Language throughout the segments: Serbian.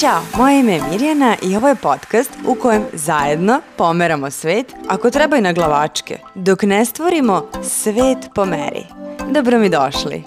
Ćao, moje ime je Mirjana i ovo je podcast u kojem zajedno pomeramo svet, ako treba i na glavačke, dok ne stvorimo svet po meri. Dobro mi došli.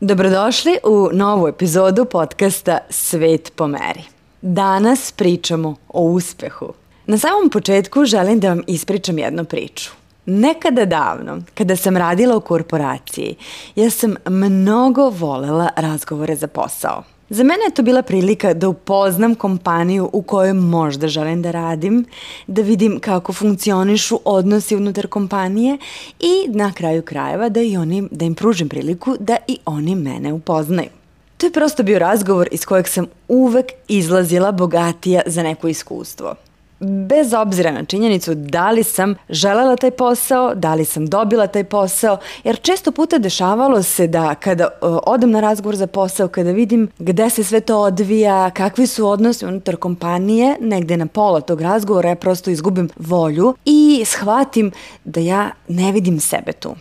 Dobrodošli u novu epizodu podcasta Svet po meri. Danas pričamo o uspehu. Na samom početku želim da vam ispričam jednu priču. Nekada davno, kada sam radila u korporaciji, ja sam mnogo volela razgovore za posao. Za mene je to bila prilika da upoznam kompaniju u kojoj možda želim da radim, da vidim kako funkcionišu odnosi unutar kompanije i na kraju krajeva da, i oni, da im pružim priliku da i oni mene upoznaju. To je prosto bio razgovor iz kojeg sam uvek izlazila bogatija za neko iskustvo bez obzira na činjenicu da li sam želela taj posao, da li sam dobila taj posao, jer često puta dešavalo se da kada uh, odem na razgovor za posao, kada vidim gde se sve to odvija, kakvi su odnosi unutar kompanije, negde na pola tog razgovora ja prosto izgubim volju i shvatim da ja ne vidim sebe tu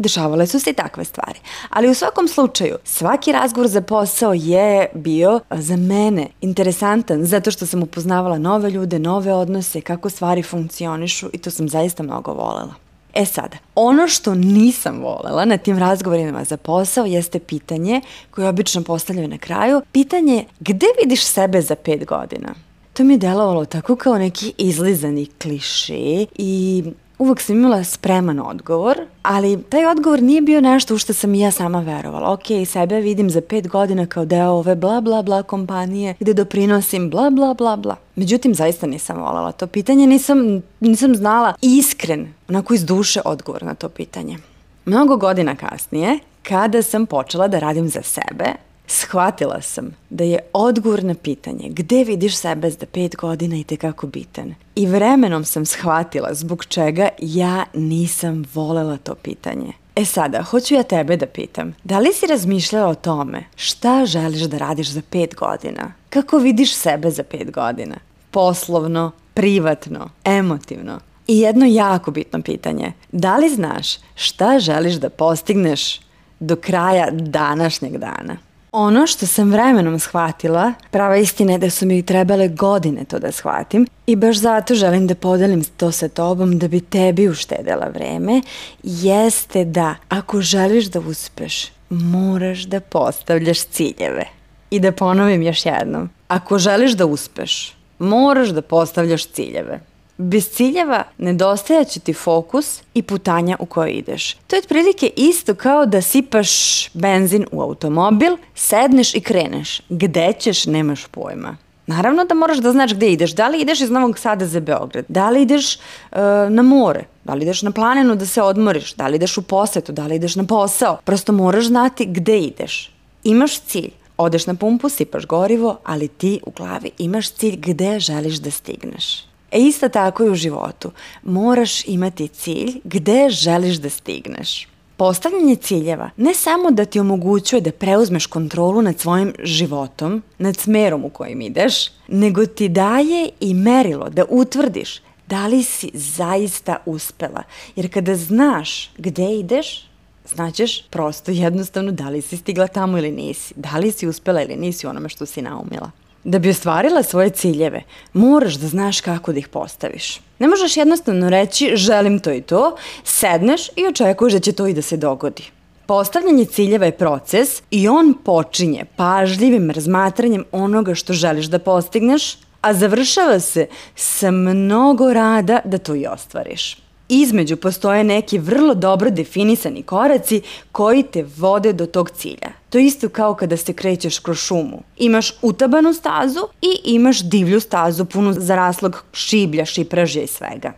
dešavale su se i takve stvari. Ali u svakom slučaju, svaki razgovor za posao je bio za mene interesantan zato što sam upoznavala nove ljude, nove odnose, kako stvari funkcionišu i to sam zaista mnogo volela. E sada, ono što nisam volela na tim razgovorima za posao jeste pitanje koje obično postavljaju na kraju. Pitanje je gde vidiš sebe za pet godina? To mi je delovalo tako kao neki izlizani kliše i uvek sam imala spreman odgovor, ali taj odgovor nije bio nešto u što sam ja sama verovala. Ok, sebe vidim za pet godina kao deo ove bla bla bla kompanije gde doprinosim bla bla bla bla. Međutim, zaista nisam volala to pitanje, nisam, nisam znala iskren, onako iz duše odgovor na to pitanje. Mnogo godina kasnije, kada sam počela da radim za sebe, shvatila sam da je odgovor na pitanje gde vidiš sebe za pet godina i tekako bitan. I vremenom sam shvatila zbog čega ja nisam volela to pitanje. E sada, hoću ja tebe da pitam, da li si razmišljala o tome šta želiš da radiš za pet godina? Kako vidiš sebe za pet godina? Poslovno, privatno, emotivno. I jedno jako bitno pitanje, da li znaš šta želiš da postigneš do kraja današnjeg dana? Ono što sam vremenom shvatila, prava istina je da su mi trebale godine to da shvatim i baš zato želim da podelim to sa tobom da bi tebi uštedela vreme, jeste da ako želiš da uspeš, moraš da postavljaš ciljeve. I da ponovim još jednom, ako želiš da uspeš, moraš da postavljaš ciljeve. Bez ciljeva nedostajaće ti fokus i putanja u koje ideš. To je otprilike isto kao da sipaš benzin u automobil, sedneš i kreneš. Gde ćeš, nemaš pojma. Naravno da moraš da znaš gde ideš. Da li ideš iz Novog Sada za Beograd? Da li ideš uh, na more? Da li ideš na planinu da se odmoriš? Da li ideš u posetu? Da li ideš na posao? Prosto moraš znati gde ideš. Imaš cilj. Odeš na pumpu, sipaš gorivo, ali ti u glavi imaš cilj gde želiš da stigneš. E isto tako i u životu. Moraš imati cilj gde želiš da stigneš. Postavljanje ciljeva ne samo da ti omogućuje da preuzmeš kontrolu nad svojim životom, nad smerom u kojim ideš, nego ti daje i merilo da utvrdiš da li si zaista uspela. Jer kada znaš gde ideš, znaćeš prosto jednostavno da li si stigla tamo ili nisi, da li si uspela ili nisi u onome što si naumila. Da bi ostvarila svoje ciljeve, moraš da znaš kako da ih postaviš. Ne možeš jednostavno reći želim to i to, sedneš i očekuješ da će to i da se dogodi. Postavljanje ciljeva je proces i on počinje pažljivim razmatranjem onoga što želiš da postigneš, a završava se sa mnogo rada da to i ostvariš između postoje neki vrlo dobro definisani koraci koji te vode do tog cilja. To je isto kao kada se krećeš kroz šumu. Imaš utabanu stazu i imaš divlju stazu punu zaraslog šiblja, šipražja i svega.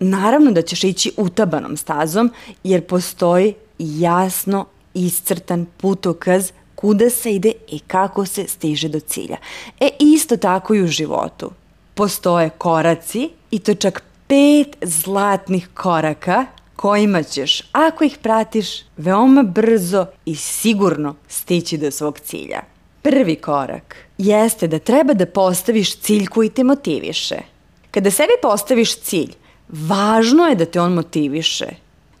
Naravno da ćeš ići utabanom stazom jer postoji jasno iscrtan putokaz kuda se ide i kako se stiže do cilja. E isto tako i u životu. Postoje koraci i to čak pet zlatnih koraka kojima ćeš, ako ih pratiš, veoma brzo i sigurno stići do svog cilja. Prvi korak jeste da treba da postaviš cilj koji te motiviše. Kada sebi postaviš cilj, važno je da te on motiviše.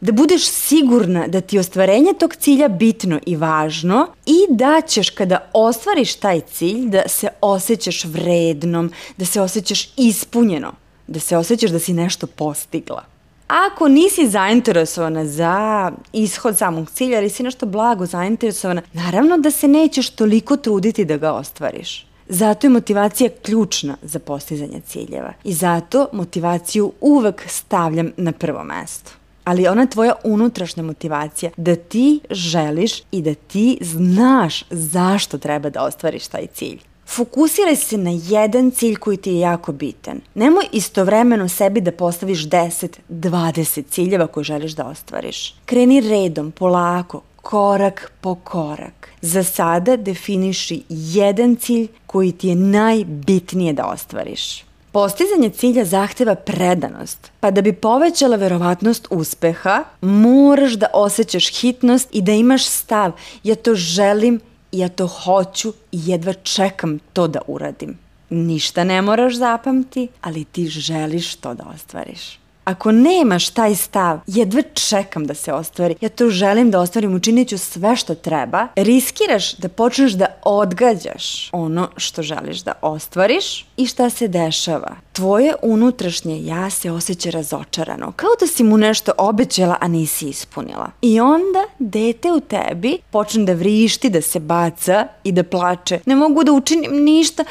Da budeš sigurna da ti ostvarenje tog cilja bitno i važno i da ćeš kada ostvariš taj cilj da se osjećaš vrednom, da se osjećaš ispunjeno, da se osjećaš da si nešto postigla. Ako nisi zainteresovana za ishod samog cilja ili si nešto blago zainteresovana, naravno da se nećeš toliko truditi da ga ostvariš. Zato je motivacija ključna za postizanje ciljeva i zato motivaciju uvek stavljam na prvo mesto ali ona tvoja unutrašnja motivacija da ti želiš i da ti znaš zašto treba da ostvariš taj cilj. Fokusiraj se na jedan cilj koji ti je jako bitan. Nemoj istovremeno sebi da postaviš 10, 20 ciljeva koje želiš da ostvariš. Kreni redom, polako, korak po korak. Za sada definiši jedan cilj koji ti je najbitnije da ostvariš. Postizanje cilja zahteva predanost, pa da bi povećala verovatnost uspeha, moraš da osjećaš hitnost i da imaš stav, ja to želim, ja to hoću i jedva čekam to da uradim. Ništa ne moraš zapamti, ali ti želiš to da ostvariš. Ako nemaš taj stav, jedva čekam da se ostvari, ja to želim da ostvarim, učinit ću sve što treba, riskiraš da počneš da odgađaš ono što želiš da ostvariš i šta se dešava. Tvoje unutrašnje ja se osjeća razočarano, kao da si mu nešto obećala, a nisi ispunila. I onda dete u tebi počne da vrišti, da se baca i da plače. Ne mogu da učinim ništa,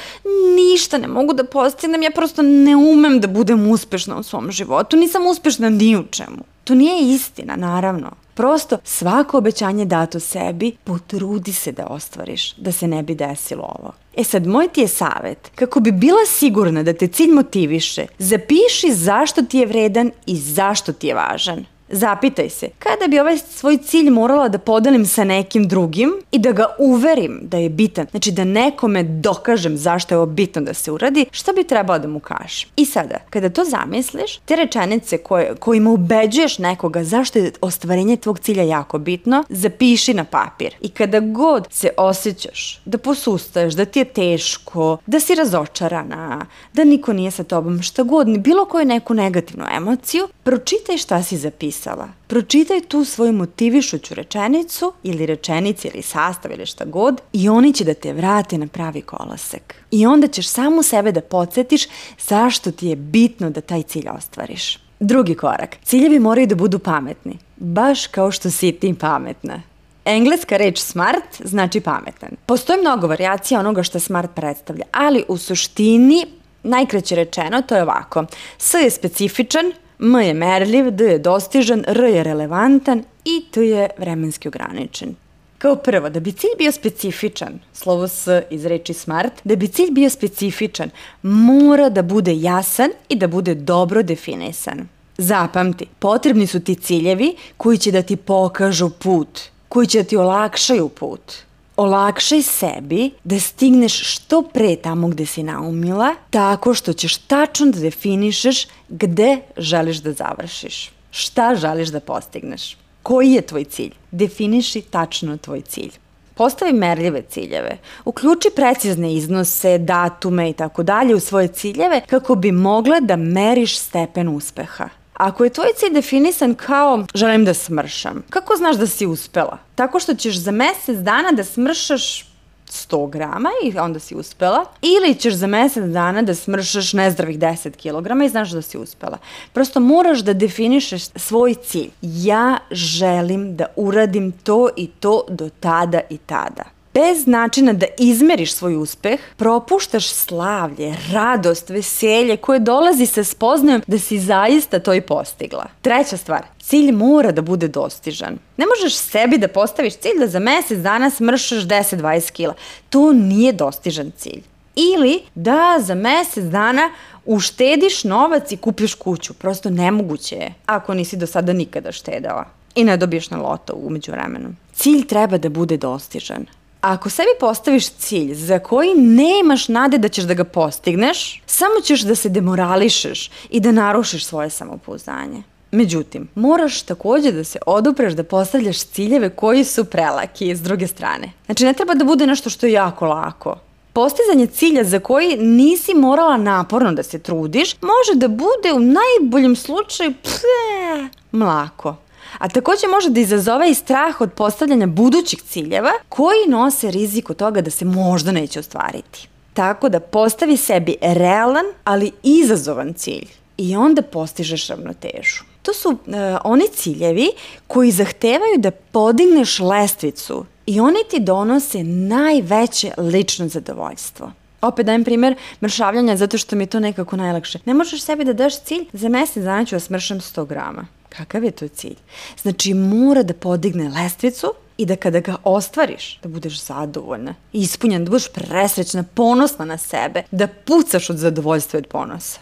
ništa ne mogu da postignem, ja prosto ne umem da budem uspešna u svom životu, nisam uspešna ni u čemu. To nije istina, naravno. Prosto svako obećanje dato sebi, potrudi se da ostvariš, da se ne bi desilo ovo. E sad, moj ti je savet, kako bi bila sigurna da te cilj motiviše, zapiši zašto ti je vredan i zašto ti je važan. Zapitaj se, kada bi ovaj svoj cilj morala da podelim sa nekim drugim i da ga uverim da je bitan, znači da nekome dokažem zašto je ovo bitno da se uradi, šta bi trebalo da mu kažem? I sada, kada to zamisliš, te rečenice koje, kojima ubeđuješ nekoga zašto je ostvarenje tvog cilja jako bitno, zapiši na papir. I kada god se osjećaš da posustaješ, da ti je teško, da si razočarana, da niko nije sa tobom, šta god, bilo koju neku negativnu emociju, pročitaj šta si zapisao napisala. Pročitaj tu svoju motivišuću rečenicu ili rečenicu ili sastav ili šta god i oni će da te vrate na pravi kolosek. I onda ćeš samo sebe da podsjetiš zašto ti je bitno da taj cilj ostvariš. Drugi korak. Ciljevi moraju da budu pametni. Baš kao što si ti pametna. Engleska reč smart znači pametan. Postoji mnogo variacija onoga što smart predstavlja, ali u suštini najkraće rečeno to je ovako. S je specifičan, M je merljiv, D je dostižan, R je relevantan i T je vremenski ograničen. Kao prvo, da bi cilj bio specifičan, slovo S iz reči smart, da bi cilj bio specifičan, mora da bude jasan i da bude dobro definisan. Zapamti, potrebni su ti ciljevi koji će da ti pokažu put, koji će da ti olakšaju put olakšaj sebi da stigneš što pre tamo gde si naumila, tako što ćeš tačno da definišeš gde želiš da završiš. Šta želiš da postigneš? Koji je tvoj cilj? Definiši tačno tvoj cilj. Postavi merljive ciljeve. Uključi precizne iznose, datume i tako dalje u svoje ciljeve kako bi mogla da meriš stepen uspeha. Ako je tvoj cilj definisan kao želim da smršam, kako znaš da si uspela? Tako što ćeš za mesec dana da smršaš 100 grama i onda si uspela, ili ćeš za mesec dana da smršaš nezdravih 10 kg i znaš da si uspela. Prosto moraš da definišeš svoj cilj. Ja želim da uradim to i to do tada i tada bez načina da izmeriš svoj uspeh, propuštaš slavlje, radost, veselje koje dolazi sa spoznajom da si zaista to i postigla. Treća stvar, cilj mora da bude dostižan. Ne možeš sebi da postaviš cilj da za mesec dana smršaš 10-20 kila. To nije dostižan cilj. Ili da za mesec dana uštediš novac i kupiš kuću. Prosto nemoguće je, ako nisi do sada nikada štedala i ne dobiješ na loto umeđu vremenu. Cilj treba da bude dostižan. Ako sebi postaviš cilj za koji nemaš nade da ćeš da ga postigneš, samo ćeš da se demorališeš i da narušiš svoje samopouzdanje. Međutim, moraš takođe da se odupreš da postavljaš ciljeve koji su prelaki s druge strane. Znači, ne treba da bude nešto što je jako lako. Postizanje cilja za koji nisi morala naporno da se trudiš, može da bude u najboljem slučaju pfe, mlako. A takođe može da izazove i strah od postavljanja budućih ciljeva koji nose rizik od toga da se možda neće ostvariti. Tako da postavi sebi realan, ali izazovan cilj i onda postižeš ravnotežu. To su uh, oni ciljevi koji zahtevaju da podigneš lestvicu i oni ti donose najveće lično zadovoljstvo. Opet dajem primer mršavljanja zato što mi je to nekako najlakše. Ne možeš sebi da daš cilj, za mesec dana ću da smršam 100 grama. Kakav je to cilj? Znači mora da podigne lestvicu i da kada ga ostvariš, da budeš zadovoljna, ispunjena, da budeš presrećna, ponosna na sebe, da pucaš od zadovoljstva i od ponosa.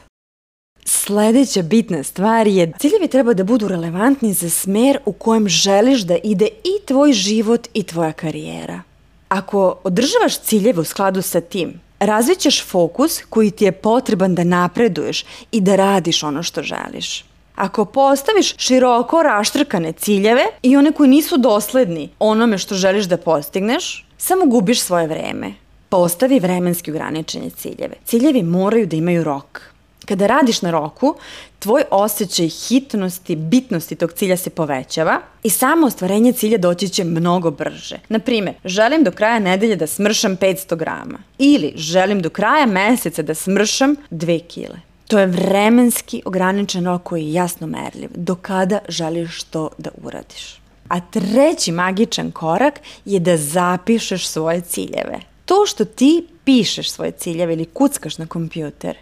Sledeća bitna stvar je ciljevi treba da budu relevantni za smer u kojem želiš da ide i tvoj život i tvoja karijera. Ako održavaš ciljeve u skladu sa tim, razvićeš fokus koji ti je potreban da napreduješ i da radiš ono što želiš. Ako postaviš široko raštrkane ciljeve i one koji nisu dosledni onome što želiš da postigneš, samo gubiš svoje vreme. Postavi vremenski ograničene ciljeve. Ciljevi moraju da imaju rok. Kada radiš na roku, tvoj osjećaj hitnosti, bitnosti tog cilja se povećava i samo ostvarenje cilja doći će mnogo brže. Naprimer, želim do kraja nedelje da smršam 500 grama ili želim do kraja meseca da smršam 2 kile. To je vremenski ograničen rok koji je jasno merljiv. Do kada želiš to da uradiš? A treći magičan korak je da zapišeš svoje ciljeve. To što ti pišeš svoje ciljeve ili kuckaš na kompjuter,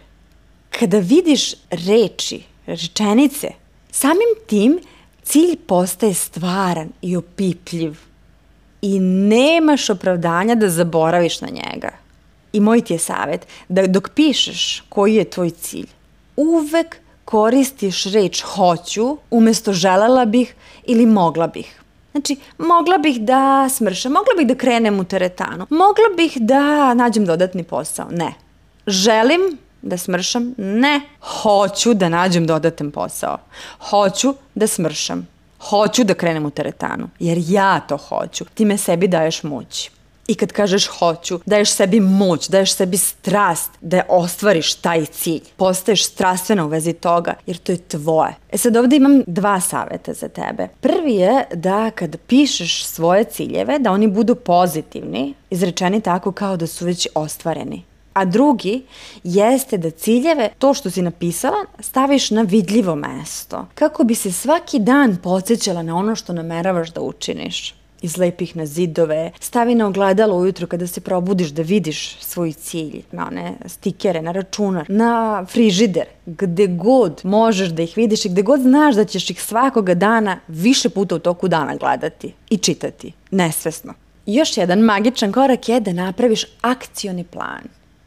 kada vidiš reči, rečenice, samim tim cilj postaje stvaran i opipljiv i nemaš opravdanja da zaboraviš na njega. I moj ti je savjet da dok pišeš koji je tvoj cilj, uvek koristiš reč hoću umesto želela bih ili mogla bih. Znači, mogla bih da smršam, mogla bih da krenem u teretanu, mogla bih da nađem dodatni posao. Ne. Želim da smršam? Ne. Hoću da nađem dodatan posao. Hoću da smršam. Hoću da krenem u teretanu, jer ja to hoću. Ti me sebi daješ moć. I kad kažeš hoću, daješ sebi moć, daješ sebi strast da ostvariš taj cilj. Postaješ strastvena u vezi toga, jer to je tvoje. E sad ovde imam dva saveta za tebe. Prvi je da kad pišeš svoje ciljeve, da oni budu pozitivni, izrečeni tako kao da su već ostvareni. A drugi jeste da ciljeve, to što si napisala, staviš na vidljivo mesto. Kako bi se svaki dan podsjećala na ono što nameravaš da učiniš izlepi ih na zidove, stavi na ogledalo ujutru kada se probudiš da vidiš svoj cilj, na one stikere, na računar, na frižider, gde god možeš da ih vidiš i gde god znaš da ćeš ih svakoga dana više puta u toku dana gledati i čitati, nesvesno. Još jedan magičan korak je da napraviš akcioni plan.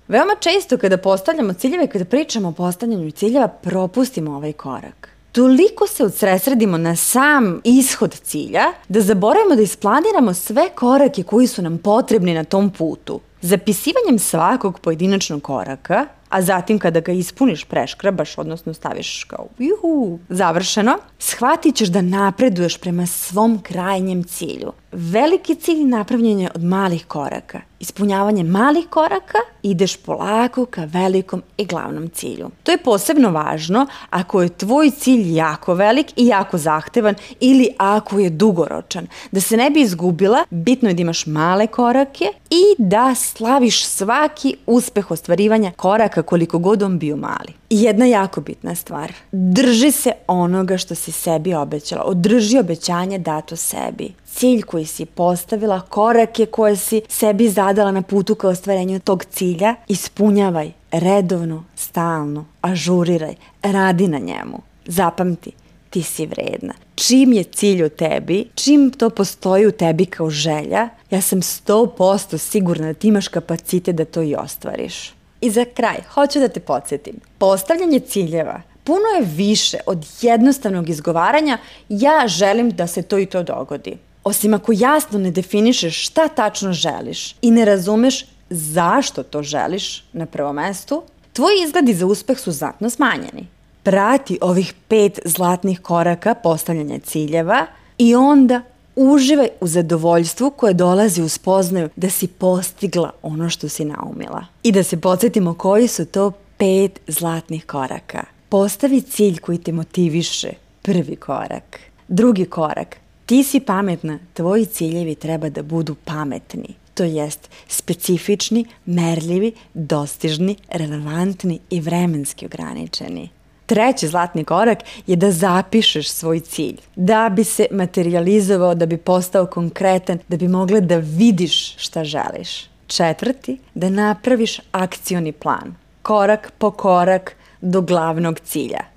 Veoma često kada postavljamo ciljeve, kada pričamo o postavljanju ciljeva, propustimo ovaj korak toliko se odsresredimo na sam ishod cilja da zaboravimo da isplaniramo sve korake koji su nam potrebni na tom putu. Zapisivanjem svakog pojedinačnog koraka, a zatim kada ga ispuniš, preškrabaš, odnosno staviš kao juhu, završeno, shvatit ćeš da napreduješ prema svom krajnjem cilju. Veliki cilj napravljen je od malih koraka. Ispunjavanje malih koraka ideš polako ka velikom i glavnom cilju. To je posebno važno ako je tvoj cilj jako velik i jako zahtevan ili ako je dugoročan. Da se ne bi izgubila, bitno je da imaš male korake i da slaviš svaki uspeh ostvarivanja koraka koliko god on bio mali. I jedna jako bitna stvar. Drži se onoga što si sebi obećala. Održi obećanje dato sebi. Cilj koji si postavila, korake koje si sebi zadala na putu ka ostvarenju tog cilja, ispunjavaj redovno, stalno, ažuriraj, radi na njemu. Zapamti, ti si vredna. Čim je cilj u tebi, čim to postoji u tebi kao želja, ja sam 100% sigurna da ti imaš kapacitet da to i ostvariš. I za kraj, hoću da te podsjetim. Postavljanje ciljeva puno je više od jednostavnog izgovaranja ja želim da se to i to dogodi. Osim ako jasno ne definišeš šta tačno želiš i ne razumeš zašto to želiš na prvom mestu, tvoji izgledi za uspeh su znatno smanjeni. Prati ovih pet zlatnih koraka postavljanja ciljeva i onda uživaj u zadovoljstvu koje dolazi u spoznaju da si postigla ono što si naumila. I da se podsjetimo koji su to pet zlatnih koraka. Postavi cilj koji te motiviše, prvi korak. Drugi korak. Ti si pametna, tvoji ciljevi treba da budu pametni to jest specifični, merljivi, dostižni, relevantni i vremenski ograničeni. Treći zlatni korak je da zapišeš svoj cilj, da bi se materializovao, da bi postao konkretan, da bi mogla da vidiš šta želiš. Četvrti, da napraviš akcioni plan, korak po korak do glavnog cilja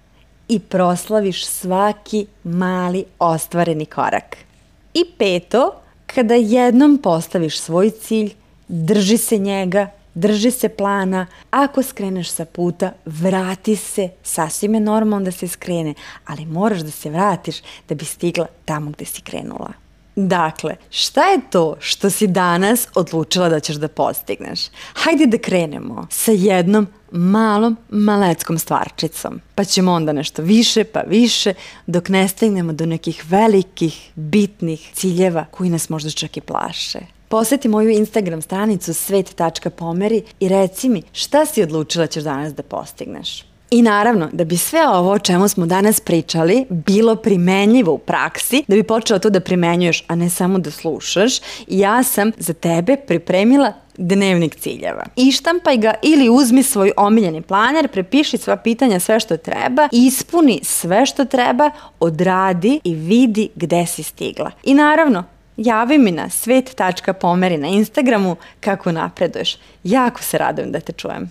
i proslaviš svaki mali ostvareni korak. I peto, kada jednom postaviš svoj cilj, drži se njega, drži se plana, ako skreneš sa puta, vrati se, sasvim je normalno da se skrene, ali moraš da se vratiš da bi stigla tamo gde si krenula. Dakle, šta je to što si danas odlučila da ćeš da postigneš? Hajde da krenemo sa jednom malom, maleckom stvarčicom. Pa ćemo onda nešto više, pa više, dok ne stignemo do nekih velikih, bitnih ciljeva koji nas možda čak i plaše. Poseti moju Instagram stranicu svet.pomeri i reci mi šta si odlučila ćeš danas da postigneš. I naravno, da bi sve ovo o čemu smo danas pričali bilo primenljivo u praksi, da bi počela to da primenjuješ, a ne samo da slušaš, ja sam za tebe pripremila dnevnik ciljeva. Ištampaj ga ili uzmi svoj omiljeni planer, prepiši sva pitanja, sve što treba, ispuni sve što treba, odradi i vidi gde si stigla. I naravno, javi mi na svet.pomeri na Instagramu kako napreduješ. Jako se radujem da te čujem.